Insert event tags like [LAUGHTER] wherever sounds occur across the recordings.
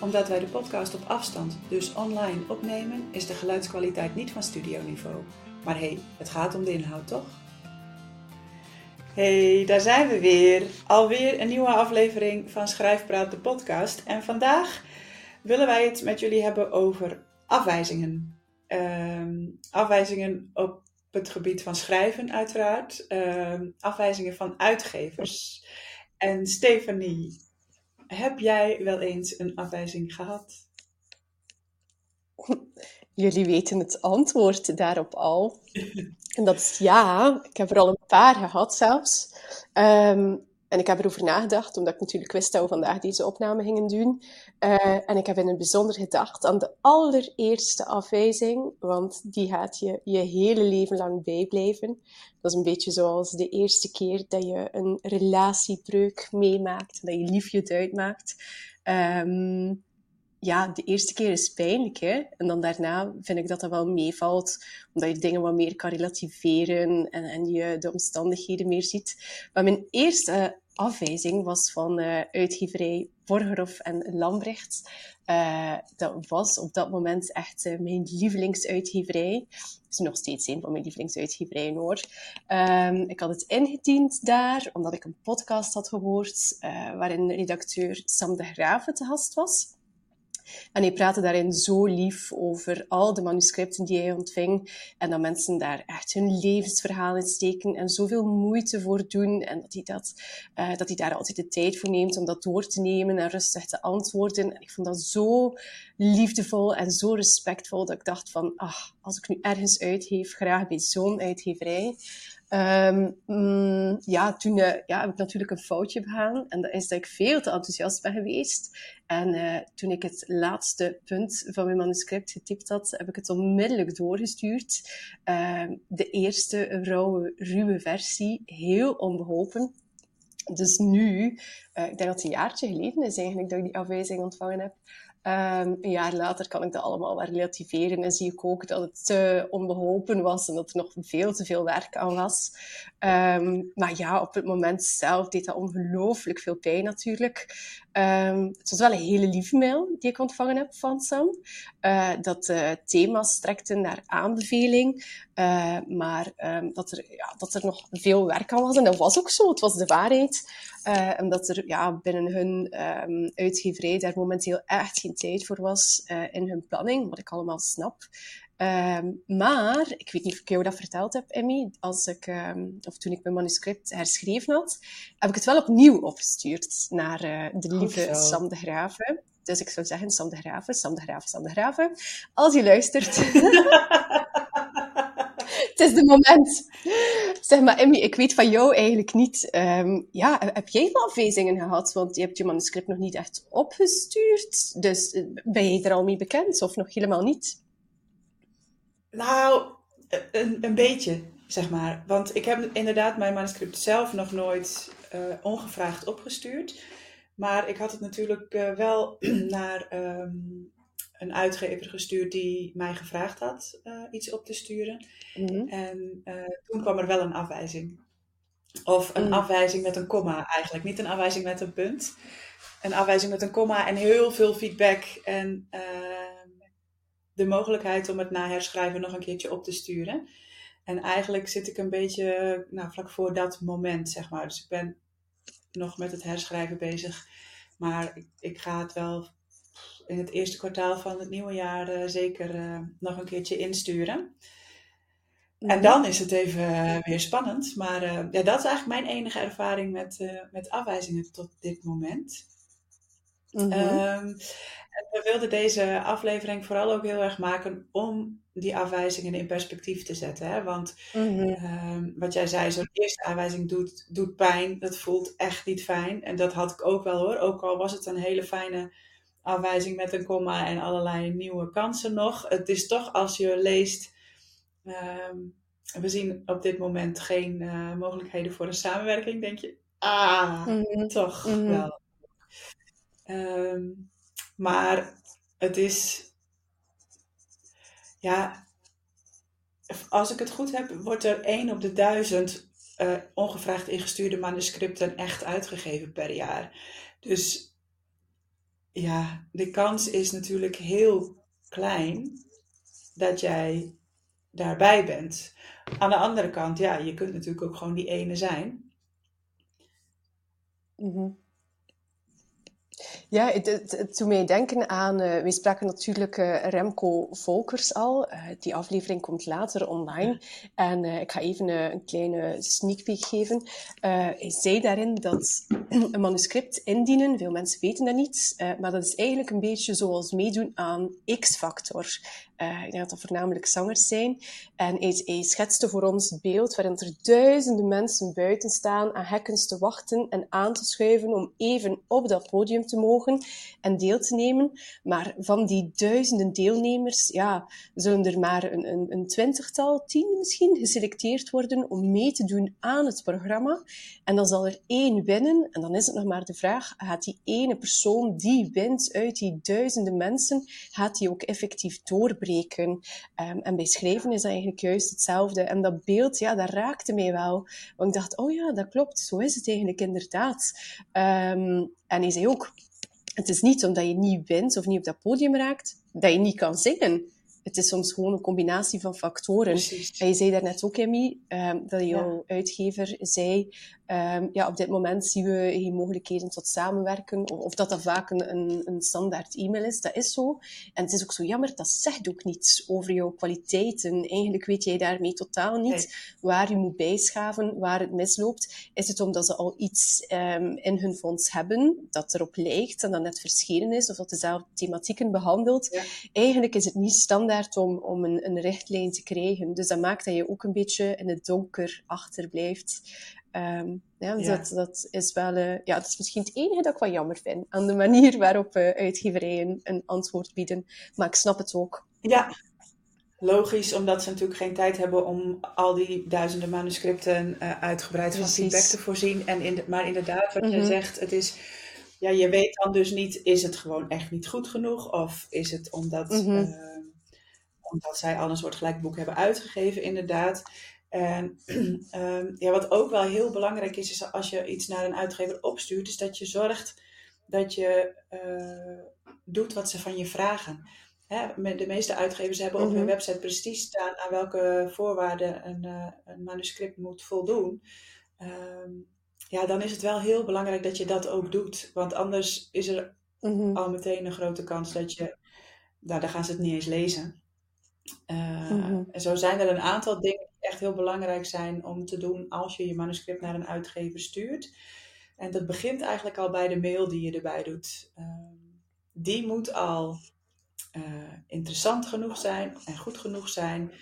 Omdat wij de podcast op afstand, dus online, opnemen, is de geluidskwaliteit niet van studioniveau. Maar hé, hey, het gaat om de inhoud, toch? Hey, daar zijn we weer. Alweer een nieuwe aflevering van Schrijfpraat, de podcast. En vandaag willen wij het met jullie hebben over afwijzingen. Ehm, afwijzingen op het gebied van schrijven, uiteraard. Ehm, afwijzingen van uitgevers. En Stefanie, heb jij wel eens een afwijzing gehad? Jullie weten het antwoord daarop al. En dat is ja. Ik heb er al een paar gehad zelfs. Ehm, en ik heb erover nagedacht, omdat ik natuurlijk wist dat we vandaag deze opname gingen doen. Uh, en ik heb in het bijzonder gedacht aan de allereerste afwijzing, want die gaat je je hele leven lang bijblijven. Dat is een beetje zoals de eerste keer dat je een relatiebreuk meemaakt, dat je liefje uitmaakt. Um, ja, de eerste keer is pijnlijk, hè? En dan daarna vind ik dat dat wel meevalt, omdat je dingen wat meer kan relativeren en, en je de omstandigheden meer ziet. Maar mijn eerste afwijzing was van uh, uitgeverij Borgerhof en Lambrecht. Uh, dat was op dat moment echt mijn lievelingsuitgeverij. Het is nog steeds een van mijn lievelingsuitgeverijen hoor. Um, ik had het ingediend daar, omdat ik een podcast had gehoord, waarin redacteur Sam de Graven te gast was. En hij praatte daarin zo lief over al de manuscripten die hij ontving. En dat mensen daar echt hun levensverhaal in steken en zoveel moeite voor doen. En dat hij, dat, uh, dat hij daar altijd de tijd voor neemt om dat door te nemen en rustig te antwoorden. En ik vond dat zo liefdevol en zo respectvol dat ik dacht van, ach, als ik nu ergens uitgeef, graag bij zo'n uitgeverij. Um, ja, toen uh, ja, heb ik natuurlijk een foutje begaan. En dat is dat ik veel te enthousiast ben geweest. En uh, toen ik het laatste punt van mijn manuscript getypt had, heb ik het onmiddellijk doorgestuurd. Uh, de eerste rauwe, ruwe versie, heel onbeholpen. Dus nu, uh, ik denk dat het een jaartje geleden is eigenlijk dat ik die afwijzing ontvangen heb. Um, een jaar later kan ik dat allemaal wel relativeren en zie ik ook dat het te onbeholpen was en dat er nog veel te veel werk aan was. Um, maar ja, op het moment zelf deed dat ongelooflijk veel pijn natuurlijk. Um, het was wel een hele lieve mail die ik ontvangen heb van Sam. Uh, dat uh, thema's strekten naar aanbeveling, uh, maar um, dat, er, ja, dat er nog veel werk aan was. En dat was ook zo, het was de waarheid. omdat er ja, binnen hun um, uitgeverij daar momenteel echt geen tijd voor was in hun planning, wat ik allemaal snap. Um, maar, ik weet niet of ik jou dat verteld heb, Emmy, als ik, um, of toen ik mijn manuscript herschreven had, heb ik het wel opnieuw opgestuurd naar uh, de lieve Sam de Graven. Dus ik zou zeggen, Sam de Graven, Sam de Graven, Sam de Graven. Als je luistert. [LAUGHS] het is de moment. Zeg maar, Emmy, ik weet van jou eigenlijk niet. Um, ja, heb jij wel afwijzingen gehad? Want je hebt je manuscript nog niet echt opgestuurd. Dus eh, ben je er al mee bekend of nog helemaal niet? Nou, een, een beetje, zeg maar. Want ik heb inderdaad mijn manuscript zelf nog nooit uh, ongevraagd opgestuurd. Maar ik had het natuurlijk wel [CLEARS THROAT] naar um, een uitgever gestuurd die mij gevraagd had uh, iets op te sturen. Mm -hmm. En toen kwam er wel een afwijzing. Of een mm. afwijzing met een komma eigenlijk. Niet een afwijzing met een punt. Een afwijzing met een komma en heel veel feedback. En de mogelijkheid om het na herschrijven nog een keertje op te sturen. En eigenlijk zit ik een beetje nou, vlak voor dat moment, zeg maar. Dus ik ben nog met het herschrijven bezig. Maar ik, ik ga het wel in het eerste kwartaal van het nieuwe jaar uh, zeker uh, nog een keertje insturen. En dan is het even uh, weer spannend. Maar ja, dat is eigenlijk mijn enige ervaring met, met afwijzingen tot dit moment. Mm -hmm. um, we wilden deze aflevering vooral ook heel erg maken om die afwijzingen in perspectief te zetten. Hè? Want mm-hmm. uh, wat jij zei, zo'n eerste afwijzing doet, doet pijn. Dat voelt echt niet fijn. En dat had ik ook wel hoor. Ook al was het een hele fijne afwijzing met een komma en allerlei nieuwe kansen nog. Het is toch als je leest Ehm, we zien op dit moment geen uh, mogelijkheden voor een samenwerking. Denk je, ah, mhm. toch mhm. wel. Um, maar het is, ja, als ik het goed heb, wordt er één op de duizend uh, ongevraagd ingestuurde manuscripten echt uitgegeven per jaar. Dus ja, de kans is natuurlijk heel klein dat jij daarbij bent. Aan de andere kant, ja, je kunt natuurlijk ook gewoon die ene zijn. Mm ja, het, het, het doet mij denken aan... Uh, we spraken natuurlijk uh, Remco Volkers al. Uh, die aflevering komt later online. En ik ga even een kleine sneak peek geven. hij zei daarin dat [CLEARS THROAT] een manuscript indienen, veel mensen weten dat niet, maar dat is eigenlijk een beetje zoals meedoen aan X-Factor. Uh, ik denk dat dat voornamelijk zangers zijn. En hij, hij, schetste voor ons het beeld waarin er duizenden mensen buiten staan aan hekkens te wachten en aan te schuiven om even op dat podium te mogen en deel te nemen. Maar van die duizenden deelnemers, ja, zullen er maar een, een, een twintigtal, tien misschien, geselecteerd worden om mee te doen aan het programma. En dan zal er één winnen. En dan is het nog maar de vraag, gaat die ene persoon die wint uit die duizenden mensen, gaat die ook effectief doorbreken? Um, en bij schrijven is dat eigenlijk juist hetzelfde. En dat beeld, ja, dat raakte mij wel. Want ik dacht, oh ja, dat klopt, zo is het eigenlijk inderdaad. Um, en hij zei ook, het is niet omdat je niet wint of niet op dat podium raakt, dat je niet kan zingen. Het is soms gewoon een combinatie van factoren. En je zei daarnet ook, Emmy, um, dat jouw uitgever zei Um, ja, op dit moment zien we geen mogelijkheden tot samenwerken, of, of dat dat vaak een, een, een, standaard e-mail is. Dat is zo. En het is ook zo jammer, dat zegt ook niets over jouw kwaliteiten. Eigenlijk weet jij daarmee totaal niet waar je moet bijschaven, waar het misloopt. Is het omdat ze al iets um, in hun fonds hebben dat erop lijkt en dat net verschenen is, of dat dezelfde thematieken behandelt? Ja. Eigenlijk is het niet standaard om, om een, een richtlijn te krijgen. Dus dat maakt dat je ook een beetje in het donker achterblijft. Um, ja, dus Dat, dat is wel, uh, ja, dat is misschien het enige dat ik wel jammer vind aan de manier waarop uh, uitgeverijen een antwoord bieden. Maar ik snap het ook. Ja, logisch, omdat ze natuurlijk geen tijd hebben om al die duizenden manuscripten uh, uitgebreid van feedback te voorzien. En in de, maar inderdaad, wat je mhm. zegt, het is, ja, je weet dan dus niet, is het gewoon echt niet goed genoeg? Of is het omdat, mm omdat zij al een soort gelijk boek hebben uitgegeven, inderdaad. En um, [CLEARS THROAT] ja, wat ook wel heel belangrijk is, is als je iets naar een uitgever opstuurt, is dat je zorgt dat je uh, doet wat ze van je vragen. Hè, de meeste uitgevers hebben op hun mhm. website precies staan aan welke voorwaarden een, uh, een manuscript moet voldoen. Um, ja, dan is het wel heel belangrijk dat je dat ook doet. Want anders is er mm al meteen een grote kans dat je, nou, dan gaan ze het niet eens lezen. Uh, mm En zo zijn er een aantal dingen heel belangrijk zijn om te doen als je je manuscript naar een uitgever stuurt. En dat begint eigenlijk al bij de mail die je erbij doet. Ehm, die moet al uh, interessant genoeg zijn en goed genoeg zijn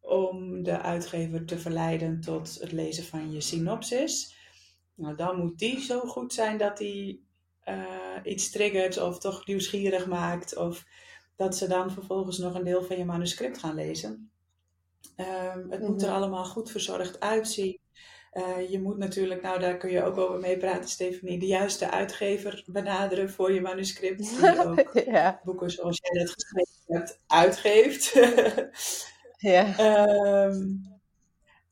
om de uitgever te verleiden tot het lezen van je synopsis. Nou, dan moet die zo goed zijn dat die uh, iets triggert of toch nieuwsgierig maakt. Of dat ze dan vervolgens nog een deel van je manuscript gaan lezen. Um, het moet er mhm. allemaal goed verzorgd uitzien. Uh, je moet natuurlijk, nou daar kun je ook over mee praten, Stephanie, de juiste uitgever benaderen voor je manuscript. [LAUGHS] Die ook ja. boeken zoals jij dat geschreven hebt uitgeeft. [LAUGHS] ja. Um,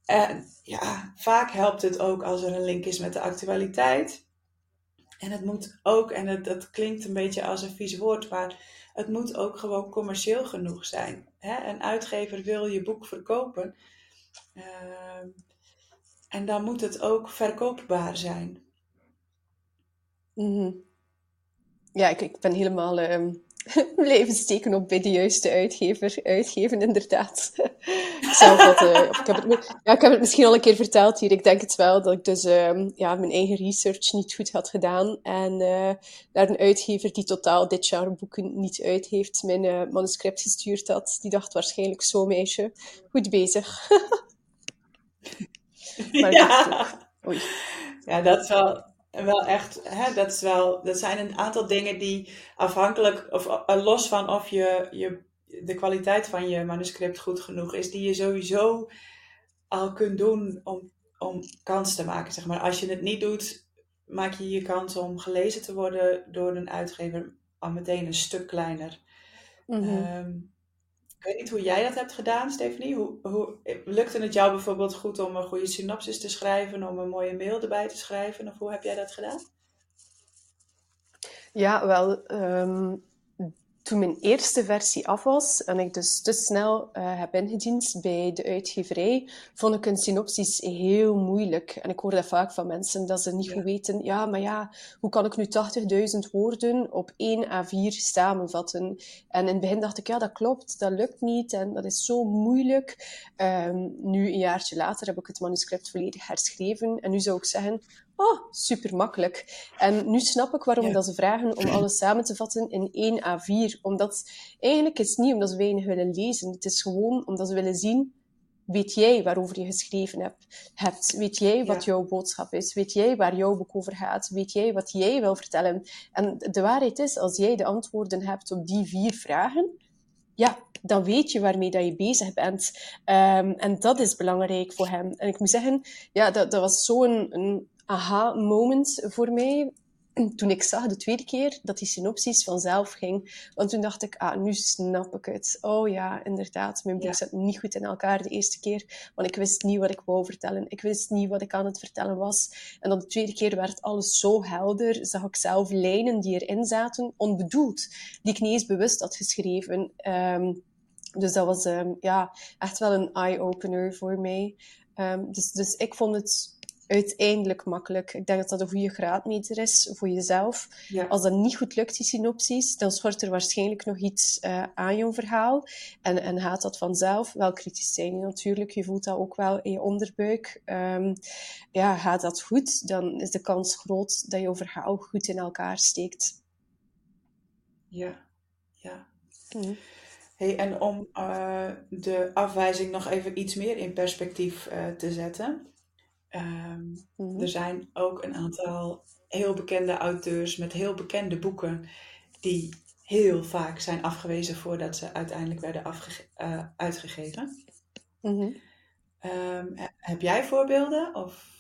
en ja, vaak helpt het ook als er een link is met de actualiteit. En het moet ook, en het, dat klinkt een beetje als een vies woord, maar het moet ook gewoon commercieel genoeg zijn. Hè? Een uitgever wil je boek verkopen. Ehm, en dan moet het ook verkoopbaar zijn. Mm Ja, ik, ik ben helemaal um, [LAUGHS] blijven steken op bij de juiste uitgever uitgeven, inderdaad. [LAUGHS] Zelf had, uh, ik, heb het, ja, ik heb het misschien al een keer verteld hier. Ik denk het wel dat ik dus um, ja, mijn eigen research niet goed had gedaan. En uh, naar een uitgever die totaal dit jaar boeken niet uit heeft, mijn uh, manuscript gestuurd had. Die dacht waarschijnlijk zo meisje, goed bezig. [LAUGHS] maar ja. Oei. ja, dat is wel wel echt, hè, dat, is wel, dat zijn een aantal dingen die afhankelijk, of los van of je, je de kwaliteit van je manuscript goed genoeg is, die je sowieso al kunt doen om, om kans te maken. Zeg maar. Als je het niet doet, maak je je kans om gelezen te worden door een uitgever al meteen een stuk kleiner. Mm ik weet niet hoe jij dat hebt gedaan, Stephanie. Hoe, hoe, lukte het jou bijvoorbeeld goed om een goede synopsis te schrijven, om een mooie mail erbij te schrijven? Of hoe heb jij dat gedaan? Ja, wel, um, toen mijn eerste versie af was en ik dus te snel uh, heb ingediend bij de uitgeverij, vond ik een synopsis heel moeilijk. En ik hoor dat vaak van mensen, dat ze niet goed weten, ja, maar ja, hoe kan ik nu 80.000 woorden op één A4 samenvatten? En in het begin dacht ik, ja, dat klopt, dat lukt niet en dat is zo moeilijk. Um, nu, een jaartje later, heb ik het manuscript volledig herschreven en nu zou ik zeggen, Oh, super makkelijk. En nu snap ik waarom dat ze vragen om [CLEARS THROAT] alles samen te vatten in één A4. Omdat eigenlijk is het niet omdat ze weinig willen lezen. Het is gewoon omdat ze willen zien, weet jij waarover je geschreven hebt? Weet jij wat jouw boodschap is? Weet jij waar jouw boek over gaat? Weet jij wat jij wil vertellen? En de waarheid is, als jij de antwoorden hebt op die vier vragen, ja, dan weet je waarmee dat je bezig bent. Um, en dat is belangrijk voor hem. En ik moet zeggen, ja, dat, dat was zo'n een, aha-moment voor mij [CLEARS THROAT] toen ik zag de tweede keer dat die synopsis vanzelf ging. Want toen dacht ik, ah, nu snap ik het. Oh ja, inderdaad, mijn boek zat niet goed in elkaar de eerste keer. Want ik wist niet wat ik wou vertellen. Ik wist niet wat ik aan het vertellen was. En dan de tweede keer werd alles zo helder. Zag ik zelf lijnen die erin zaten, onbedoeld. Die ik niet eens bewust had geschreven. Um, dus dat was um, ja, echt wel een eye-opener voor mij. Um, dus, dus ik vond het uiteindelijk makkelijk. Ik denk dat dat een goede graadmeter is voor jezelf. Als dat niet goed lukt, die synopsis, dan schort er waarschijnlijk nog iets uh, aan je verhaal. En, en gaat dat vanzelf. Wel kritisch zijn natuurlijk. Je voelt dat ook wel in je onderbuik. Um, ja, gaat dat goed, dan is de kans groot dat je verhaal goed in elkaar steekt. Ja, ja. Mm. Hey, en om uh, de afwijzing nog even iets meer in perspectief uh, te zetten. Um, mm-hmm. Er zijn ook een aantal heel bekende auteurs met heel bekende boeken die heel vaak zijn afgewezen voordat ze uiteindelijk werden uh, uitgegeven. Mm-hmm. Um, heb jij voorbeelden? Of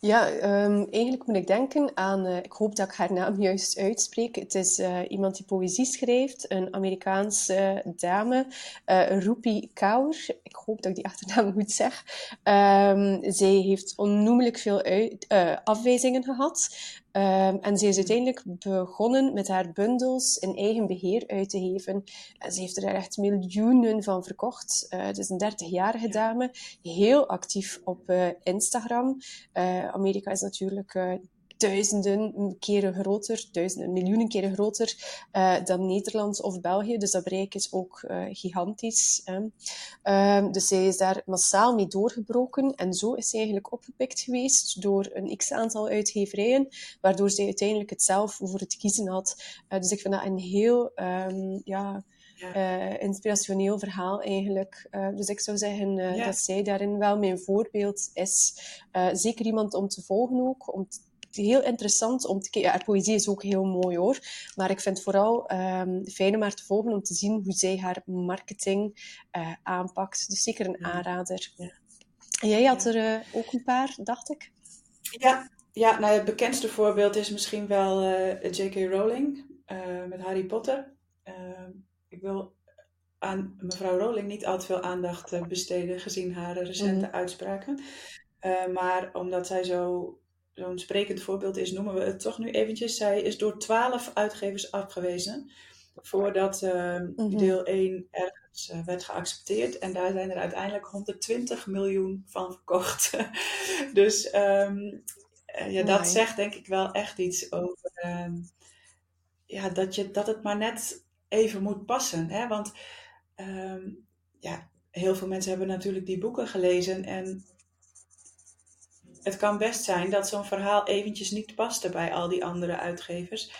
ja, um, eigenlijk moet ik denken aan, uh, ik hoop dat ik haar naam juist uitspreek. Het is uh, iemand die poëzie schrijft, een Amerikaanse dame, uh, Rupi Kaur. Ik hoop dat ik die achternaam [LAUGHS] goed zeg. Um, zij heeft onnoemelijk veel afwijzingen gehad. Um, en ze is uiteindelijk begonnen met haar bundels in eigen beheer uit te geven. En ze heeft er echt miljoenen van verkocht. Uh, het is een 30-jarige dame, heel actief op uh, Instagram. Uh, Amerika is natuurlijk duizenden keren groter, duizenden, miljoenen keren groter uh, dan Nederland of België. Dus dat bereik is ook uh, gigantisch. Uh, dus zij is daar massaal mee doorgebroken en zo is zij eigenlijk opgepikt geweest door een x-aantal uitgeverijen, waardoor zij uiteindelijk het zelf voor het kiezen had. Uh, dus ik vind dat een heel... Um, ja, uh, inspirationeel verhaal eigenlijk. Uh, dus ik zou zeggen uh, ja. dat zij daarin wel mijn voorbeeld is. zeker iemand om te volgen ook, om heel interessant om te kijken. Ja, haar poëzie is ook heel mooi hoor. Maar ik vind het vooral um, fijn om haar te volgen om te zien hoe zij haar marketing uh, aanpakt. Dus zeker een aanrader. Ja. En jij had er uh, ook een paar, dacht ik. Ja, ja nou, het bekendste voorbeeld is misschien wel uh, J.K. Rowling met Harry Potter. Ehm, ik wil aan mevrouw Rowling niet al te veel aandacht besteden gezien haar recente mm. uitspraken. maar omdat zij zo zo'n sprekend voorbeeld is, noemen we het toch nu eventjes. Zij is door twaalf uitgevers afgewezen voordat uh, deel 1 ergens uh, werd geaccepteerd. En daar zijn er uiteindelijk 120 miljoen van verkocht. [LAUGHS] dus um, ja, dat zegt denk ik wel echt iets over ehm, ja, dat, je, dat het maar net even moet passen. Hè? Want um, ja, heel veel mensen hebben natuurlijk die boeken gelezen en het kan best zijn dat zo'n verhaal eventjes niet paste bij al die andere uitgevers.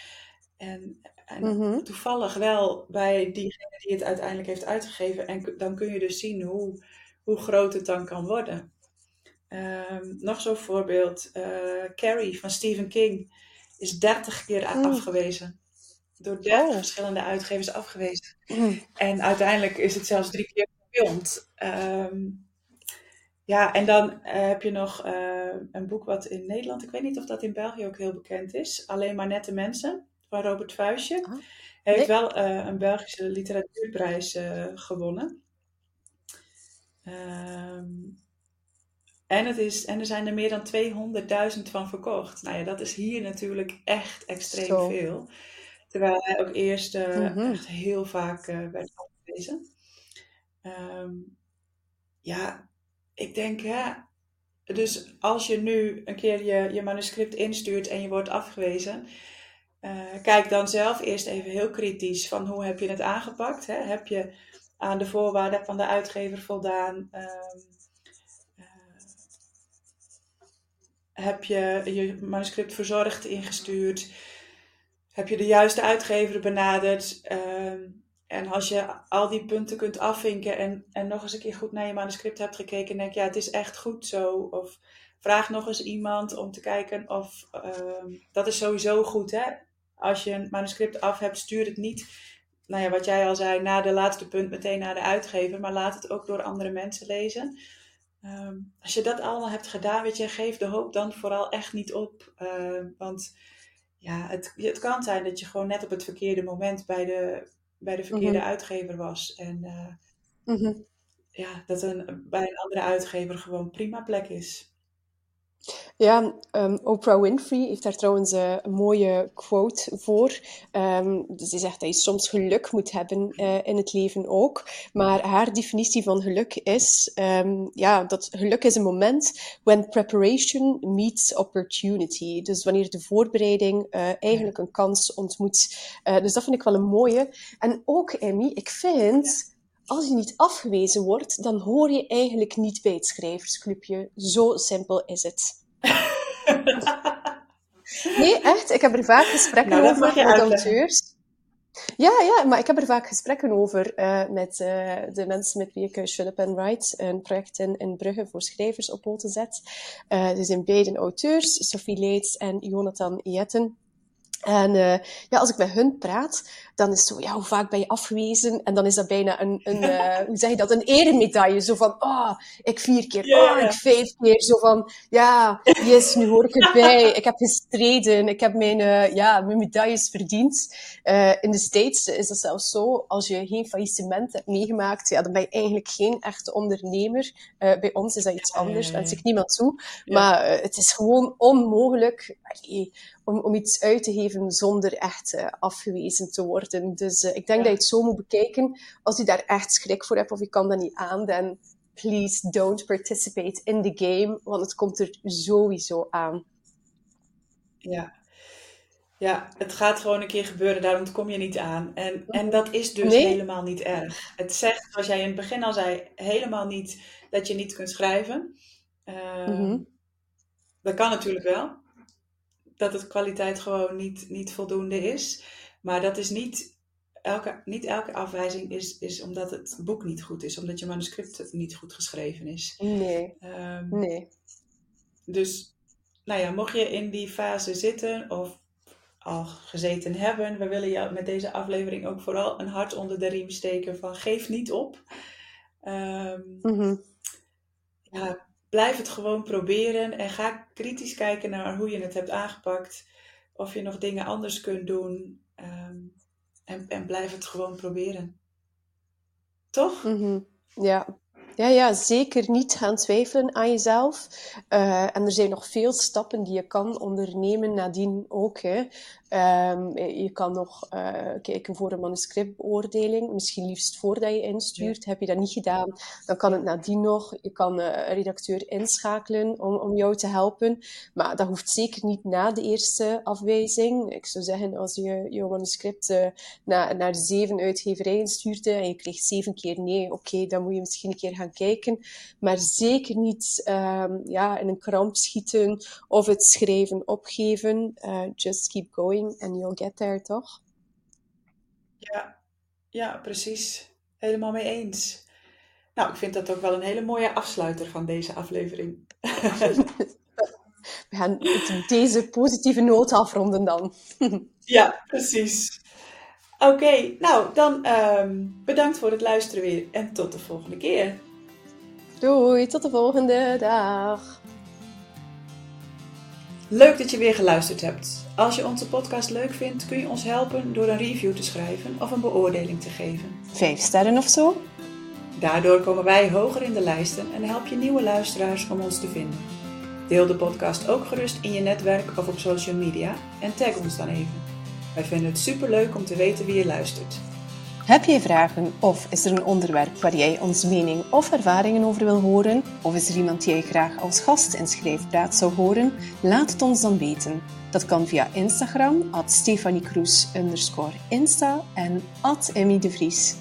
En, en mhm. toevallig wel bij diegene die het uiteindelijk heeft uitgegeven. En dan kun je dus zien hoe, hoe groot het dan kan worden. Um, nog zo'n voorbeeld. Uh, Carrie van Stephen King is 30 keer mm. afgewezen. door 30 verschillende uitgevers afgewezen. En uiteindelijk is het zelfs drie keer gefilmd. Ehm, ja, en dan eh, heb je nog eh, een boek wat in Nederland, ik weet niet of dat in België ook heel bekend is. Alleen maar nette mensen, van Robert Vuistje. Ah, Hij heeft wel uh, een Belgische literatuurprijs gewonnen. Ehm, en, het is, en er zijn er meer dan 200.000 van verkocht. Nou ja, dat is hier natuurlijk echt extreem veel. Terwijl hij ook eerst mhm. echt heel vaak werd afgewezen. Um, ja, ik denk, hè, dus als je nu een keer je, je manuscript instuurt en je wordt afgewezen, uh, kijk dan zelf eerst even heel kritisch van hoe heb je het aangepakt. Hè? Heb je aan de voorwaarden van de uitgever voldaan? Uh, uh, heb je je manuscript verzorgd ingestuurd? Heb je de juiste uitgever benaderd? Ehm, en als je al die punten kunt afvinken en, en nog eens een keer goed naar je manuscript hebt gekeken en denk ja, het is echt goed zo. Of vraag nog eens iemand om te kijken of ehm, dat is sowieso goed hè. Als je een manuscript af hebt, stuur het niet, nou ja, wat jij al zei, na de laatste punt meteen naar de uitgever, maar laat het ook door andere mensen lezen. Ehm, als je dat allemaal hebt gedaan, weet je, geef de hoop dan vooral echt niet op. Ehm, want ja, het, het kan zijn dat je gewoon net op het verkeerde moment bij de, bij de verkeerde mhm. uitgever was. En uh, mm ja, dat een, bij een andere uitgever gewoon prima plek is. Ja, um, Oprah Winfrey heeft daar trouwens uh, een mooie quote voor. Um, dus die zegt dat je soms geluk moet hebben uh, in het leven ook. Maar haar definitie van geluk is, um, ja, dat geluk is een moment when preparation meets opportunity. Dus wanneer de voorbereiding uh, eigenlijk een kans ontmoet. dus dat vind ik wel een mooie. En ook, Emmy, ik vind... Als je niet afgewezen wordt, dan hoor je eigenlijk niet bij het schrijversclubje. Zo simpel is het. [LAUGHS] nee, echt. Ik heb er vaak gesprekken nou, over met auteurs. Ja, ja, maar ik heb er vaak gesprekken over uh, met uh, de mensen met wie ik uh, Shut and Write, een project in, in Brugge voor schrijvers op poten zet. dus zijn beiden auteurs, Sophie Leeds en Jonathan Jetten. En uh, ja, als ik met hun praat, dan is het zo, ja, hoe vaak ben je afgewezen? En dan is dat bijna een, een uh, [LAUGHS] hoe zeg je dat, een eremedaille. Zo van, ah, oh, ik vier keer, ah, oh, ik vijf keer. Zo van, ja, yes, nu hoor ik erbij. [LAUGHS] Ik heb gestreden, ik heb mijn, uh, ja, mijn medailles verdiend. in de States is dat zelfs zo, als je geen faillissement hebt meegemaakt, ja, dan ben je eigenlijk geen echte ondernemer. bij ons is dat iets anders, wens ik niemand toe. Maar het is gewoon onmogelijk om, om iets uit te geven zonder echt uh, afgewezen te worden. Dus uh, ik denk dat je het zo moet bekijken. Als je daar echt schrik voor hebt of je kan dat niet aan, dan please don't participate in the game, want het komt er sowieso aan. Ja. Ja, het gaat gewoon een keer gebeuren, daarom kom je niet aan. En, en dat is dus helemaal niet erg. Het zegt, zoals jij in het begin al zei, helemaal niet dat je niet kunt schrijven. Uh, Dat kan natuurlijk wel dat het kwaliteit gewoon niet, niet voldoende is. Maar dat is niet elke, niet elke afwijzing is, is omdat het boek niet goed is, omdat je manuscript niet goed geschreven is. Nee. Um, nee. Dus, nou ja, mocht je in die fase zitten of al gezeten hebben, we willen jou met deze aflevering ook vooral een hart onder de riem steken van geef niet op. Um, mm Ja, blijf het gewoon proberen en ga kritisch kijken naar hoe je het hebt aangepakt. Of je nog dingen anders kunt doen. Ehm, en, en blijf het gewoon proberen. Toch? Mm Ja. Ja, ja, zeker niet gaan twijfelen aan jezelf. Uh, en er zijn nog veel stappen die je kan ondernemen nadien ook. Hè. Um, je kan nog uh, kijken voor een manuscriptbeoordeling, misschien liefst voordat je instuurt. Heb je dat niet gedaan, dan kan het nadien nog. Je kan uh, een redacteur inschakelen om, om jou te helpen. Maar dat hoeft zeker niet na de eerste afwijzing. Ik zou zeggen, als je je manuscript uh, naar, naar zeven uitgeverijen stuurde en je kreeg zeven keer nee, oké, dan moet je misschien een keer gaan kijken. Maar zeker niet um, ja, in een kramp schieten of het schrijven opgeven. just keep going and you'll get there, toch? Ja, ja, precies. Helemaal mee eens. Nou, ik vind dat ook wel een hele mooie afsluiter van deze aflevering. [LAUGHS] We gaan deze positieve noot afronden dan. [LAUGHS] ja, precies. Oké, nou dan ehm, bedankt voor het luisteren weer en tot de volgende keer. Doei, tot de volgende dag. Leuk dat je weer geluisterd hebt. Als je onze podcast leuk vindt, kun je ons helpen door een review te schrijven of een beoordeling te geven. Vijf sterren of zo? Daardoor komen wij hoger in de lijsten en help je nieuwe luisteraars om ons te vinden. Deel de podcast ook gerust in je netwerk of op social media en tag ons dan even. Wij vinden het superleuk om te weten wie je luistert. Heb je vragen of is er een onderwerp waar jij ons mening of ervaringen over wil horen? Of is er iemand die jij graag als gast in Schrijfpraat zou horen? Laat het ons dan weten. Dat kan via Instagram, at Stefanie Insta en at Emmy de Vries.